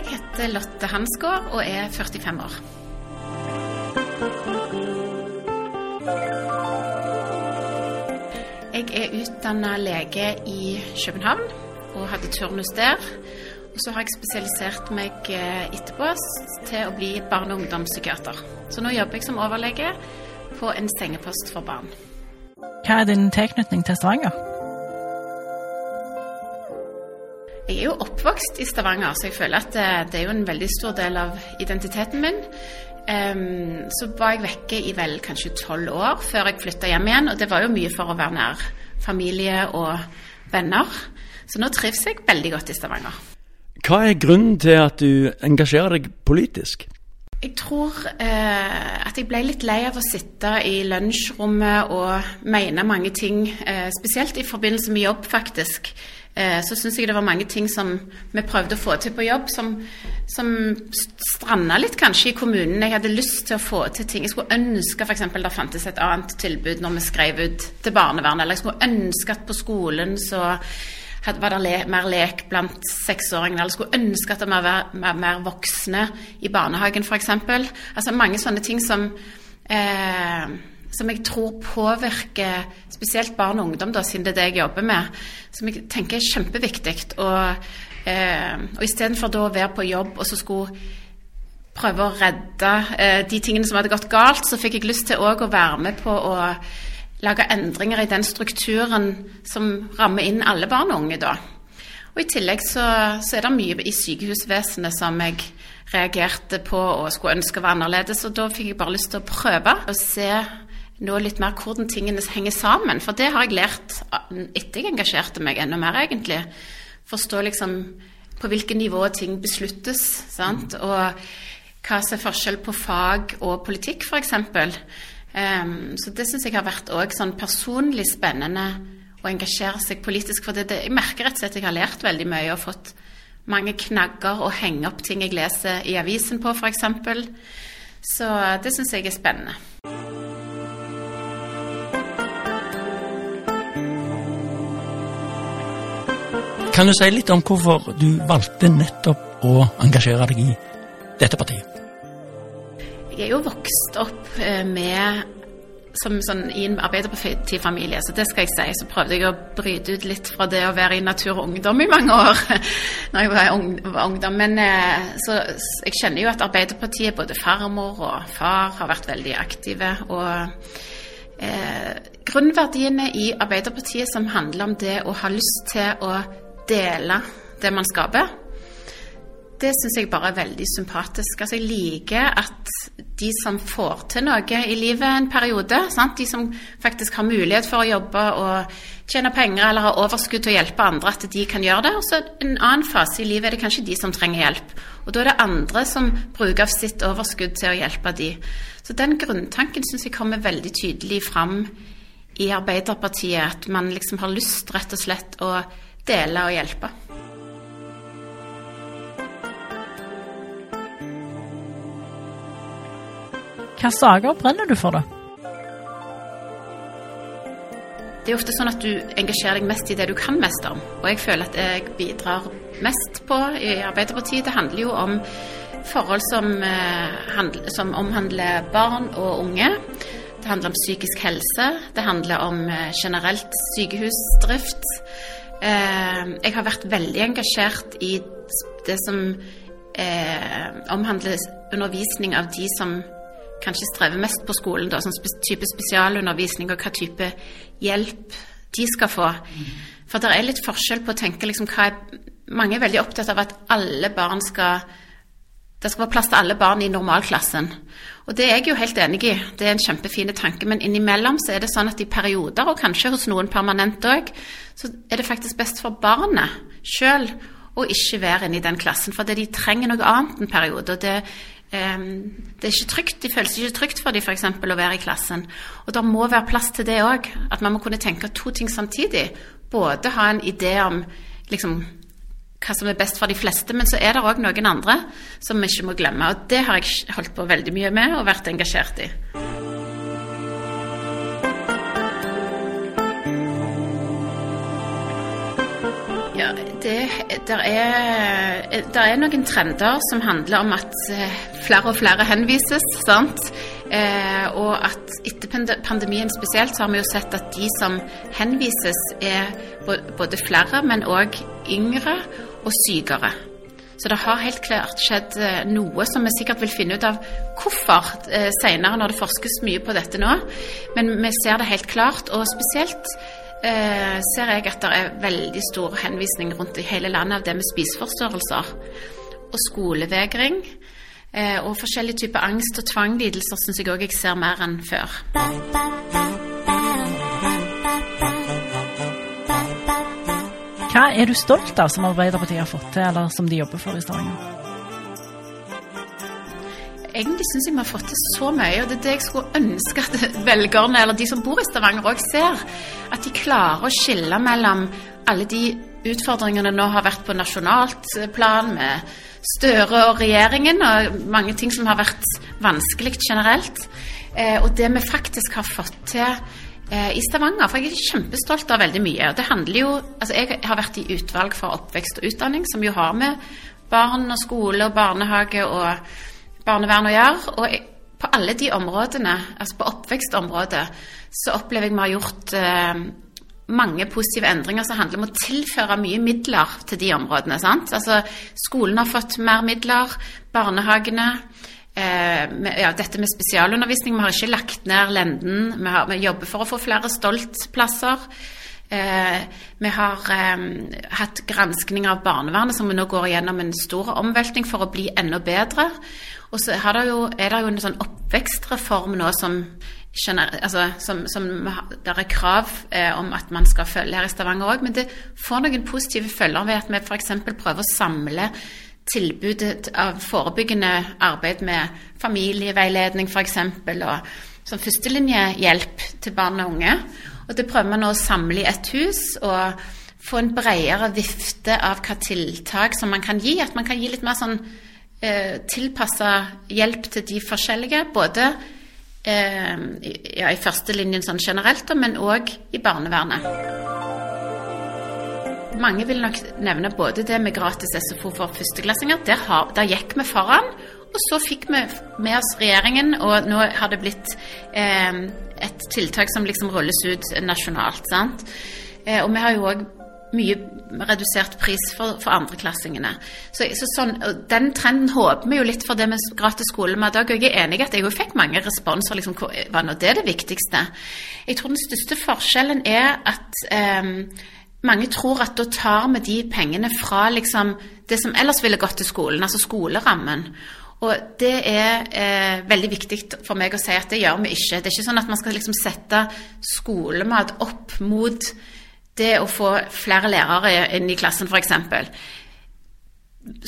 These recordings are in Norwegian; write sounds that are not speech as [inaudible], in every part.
Jeg heter Lotte Hansgaard og er 45 år. Jeg er utdanna lege i København og hadde turnus der. Og så har jeg spesialisert meg eh, etterpå til å bli barne- og ungdomspsykiater. Så nå jobber jeg som overlege på en sengepost for barn. Hva er din tilknytning til Stavanger? Jeg er jo oppvokst i Stavanger, så jeg føler at det, det er jo en veldig stor del av identiteten min. Um, så var jeg vekke i vel kanskje tolv år før jeg flytta hjem igjen, og det var jo mye for å være nær familie og venner. Så nå trives jeg veldig godt i Stavanger. Hva er grunnen til at du engasjerer deg politisk? Jeg tror eh, at jeg ble litt lei av å sitte i lunsjrommet og mene mange ting, eh, spesielt i forbindelse med jobb, faktisk. Eh, så syns jeg det var mange ting som vi prøvde å få til på jobb, som, som stranda litt kanskje i kommunen. Jeg hadde lyst til å få til ting. Jeg skulle ønske f.eks. det fantes et annet tilbud når vi skrev ut til barnevernet. Eller jeg skulle ønske at på skolen så var det le, mer lek blant seksåringene. Eller skulle ønske at det var mer, mer voksne i barnehagen f.eks. Altså mange sånne ting som eh, som jeg tror påvirker spesielt barn og ungdom, da, siden det er det jeg jobber med, som jeg tenker er kjempeviktig. Og, eh, og istedenfor å være på jobb og så skulle prøve å redde eh, de tingene som hadde gått galt, så fikk jeg lyst til òg å være med på å lage endringer i den strukturen som rammer inn alle barn og unge da. Og I tillegg så, så er det mye i sykehusvesenet som jeg reagerte på og skulle ønske var annerledes. Og da fikk jeg bare lyst til å prøve å se nå litt mer hvordan tingene henger sammen. For det har jeg lært etter jeg engasjerte meg enda mer, egentlig. Forstå liksom på hvilket nivå ting besluttes, sant. Og hva som er forskjell på fag og politikk, f.eks. Um, så det syns jeg har vært òg sånn personlig spennende å engasjere seg politisk. For det, det, jeg merker rett og slett jeg har lært veldig mye og fått mange knagger å henge opp ting jeg leser i avisen på, f.eks. Så det syns jeg er spennende. Kan du si litt om hvorfor du valgte nettopp å engasjere deg i dette partiet? Jeg er jo vokst opp eh, med som sånn, i en arbeiderpartifamilie, så det skal jeg si. Så prøvde jeg å bryte ut litt fra det å være i Natur og Ungdom i mange år. [laughs] når jeg var, ung, var ungdom. Men eh, så, jeg kjenner jo at Arbeiderpartiet, både farmor og far, har vært veldig aktive. Og eh, grunnverdiene i Arbeiderpartiet som handler om det å ha lyst til å dele det man skaper, det syns jeg bare er veldig sympatisk. Altså, jeg liker at de som får til noe i livet en periode, sant? de som faktisk har mulighet for å jobbe og tjene penger eller har overskudd til å hjelpe andre, at de kan gjøre det. Og så en annen fase i livet er det kanskje de som trenger hjelp. Og da er det andre som bruker av sitt overskudd til å hjelpe de. Så den grunntanken syns jeg kommer veldig tydelig fram i Arbeiderpartiet, at man liksom har lyst rett og slett å dele og hjelpe. Hvilke saker brenner du for, da? Det er ofte sånn at du engasjerer deg mest i det du kan mest om. Og jeg føler at jeg bidrar mest på i Arbeiderpartiet. Det handler jo om forhold som, som omhandler barn og unge. Det handler om psykisk helse. Det handler om generelt sykehusdrift. Jeg har vært veldig engasjert i det som omhandler undervisning av de som kanskje strever mest på skolen, da, sånn type spesialundervisning, og hva type hjelp de skal få. For det er litt forskjell på å tenke liksom hva er, Mange er veldig opptatt av at alle barn skal det skal være plass til alle barn i normalklassen. Og det er jeg jo helt enig i, det er en kjempefin tanke. Men innimellom så er det sånn at i perioder, og kanskje hos noen permanent òg, så er det faktisk best for barnet sjøl å ikke være inne i den klassen. For de trenger noe annet en periode. og det eh, det er ikke trygt, De føles ikke trygt for dem f.eks. å være i klassen. Og det må være plass til det òg. At man må kunne tenke to ting samtidig. Både ha en idé om liksom, hva som er best for de fleste, men så er det òg noen andre som vi ikke må glemme. Og det har jeg holdt på veldig mye med og vært engasjert i. Ja, det der er, der er noen trender som handler om at eh, flere og flere henvises. sant? Eh, og at etter pandemien spesielt så har vi jo sett at de som henvises er både flere, men òg yngre og sykere. Så det har helt klart skjedd eh, noe som vi sikkert vil finne ut av hvorfor eh, senere, når det forskes mye på dette nå. Men vi ser det helt klart, og spesielt eh, ser jeg at det er veldig stor henvisning rundt i hele landet av det med spiseforstyrrelser og skolevegring. Eh, og forskjellige typer angst og tvanglidelser syns jeg òg jeg ser mer enn før. Hva er du stolt av som Arbeiderpartiet har fått til, eller som de jobber for i Stavanger? Egentlig syns jeg vi har fått til så mye, og det er det jeg skulle ønske at velgerne, eller de som bor i Stavanger òg ser. At de klarer å skille mellom alle de utfordringene nå har vært på nasjonalt plan med Støre og regjeringen, og mange ting som har vært vanskelig generelt. Eh, og det vi faktisk har fått til Eh, i Stavanger. For jeg er kjempestolt av veldig mye. det handler jo, altså Jeg har vært i utvalg for oppvekst og utdanning, som jo har med barn og skole og barnehage og barnevern å gjøre. Og på alle de områdene, altså på oppvekstområdet, så opplever jeg vi har gjort eh, mange positive endringer som handler om å tilføre mye midler til de områdene. sant? Altså Skolen har fått mer midler, barnehagene. Eh, ja, dette med spesialundervisning. Vi har ikke lagt ned Lenden. Vi, har, vi jobber for å få flere Stolt-plasser. Eh, vi har eh, hatt granskning av barnevernet, som vi nå går gjennom en stor omveltning for å bli enda bedre. Og så er det jo, er det jo en sånn oppvekstreform nå som, altså, som, som det er krav eh, om at man skal følge her i Stavanger òg. Men det får noen positive følger ved at vi f.eks. prøver å samle tilbudet av forebyggende arbeid med familieveiledning f.eks. og som førstelinjehjelp til barn og unge. Og Det prøver vi nå å samle i ett hus og få en bredere vifte av hva tiltak som man kan gi. At man kan gi litt mer sånn eh, tilpassa hjelp til de forskjellige. Både eh, ja, i førstelinjen sånn generelt, men òg i barnevernet. Mange vil nok nevne både det med gratis SFO for førsteklassinger. Der, har, der gikk vi foran. Og så fikk vi med oss regjeringen, og nå har det blitt eh, et tiltak som liksom rulles ut nasjonalt. sant? Eh, og vi har jo òg mye redusert pris for, for andreklassingene. Så, så sånn, Den trenden håper vi jo litt for det med gratis skolemat òg. Jeg er enig i at jeg jo fikk mange responser. Liksom, hva nå det det viktigste? Jeg tror den største forskjellen er at eh, mange tror at da tar vi de pengene fra liksom, det som ellers ville gått til skolen, altså skolerammen. Og det er eh, veldig viktig for meg å si at det gjør vi ikke. Det er ikke sånn at man skal liksom sette skolemat opp mot det å få flere lærere inn i klassen, f.eks.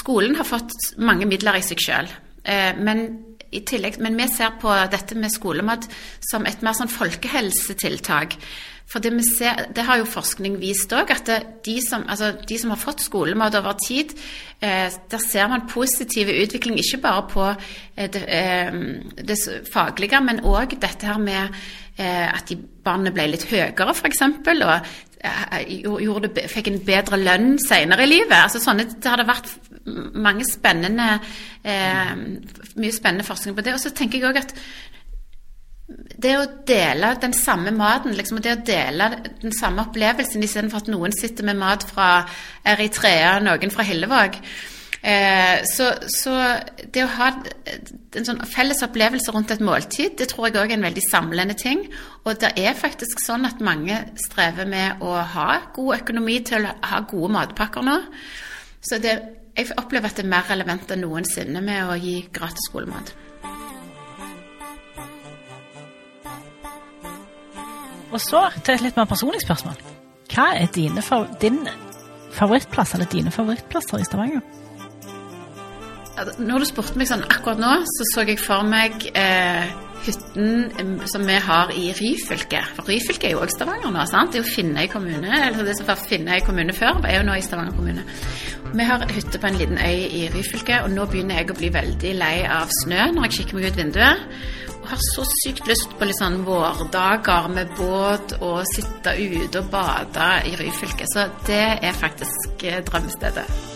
Skolen har fått mange midler i seg sjøl. Eh, men, men vi ser på dette med skolemat som et mer sånn folkehelsetiltak. For det, ser, det, har jo forskning vist òg, at de, som, altså, de, som, har fått skolemat over tid, eh, der ser man positiv utvikling ikke bare på eh, det, eh, det, faglige, men òg dette her med eh, at de barna ble litt høyere, f.eks. Og gjorde, fikk en bedre lønn senere i livet. Altså, sånne, det hadde vært mange spennende, eh, mye spennende forskning på det. Og så tenker jeg òg at det å dele den samme maten, liksom, det å dele den samme opplevelsen istedenfor at noen sitter med mat fra Eritrea, noen fra Hillevåg eh, så, så, det å ha en sånn felles opplevelse rundt et måltid, det tror jeg òg er en veldig samlende ting. Og det er faktisk sånn at mange strever med å ha god økonomi til å ha gode matpakker nå. Så det jeg opplever at det er mer relevant enn noensinne med å gi gratis skolemat. Og så til et litt mer personlig spørsmål. Hva er dine, din favorittplass, eller dine favorittplasser i Stavanger? Altså, Når du spurte meg sånn akkurat nå, så så jeg for meg eh, hytten som vi har i Ryfylke. For Ryfylke er jo også Stavanger nå, sant? Det er jo Finnøy kommune. Eller det som var Finnøy kommune før, er jo nå i Stavanger kommune. Vi har hytte på en liten øy i Ryfylke, og nå begynner jeg å bli veldig lei av snø når jeg kikker meg ut vinduet. Og har så sykt lyst på litt sånn vårdager med båt og sitte ute og bade i Ryfylke. Så det er faktisk eh, drømmestedet.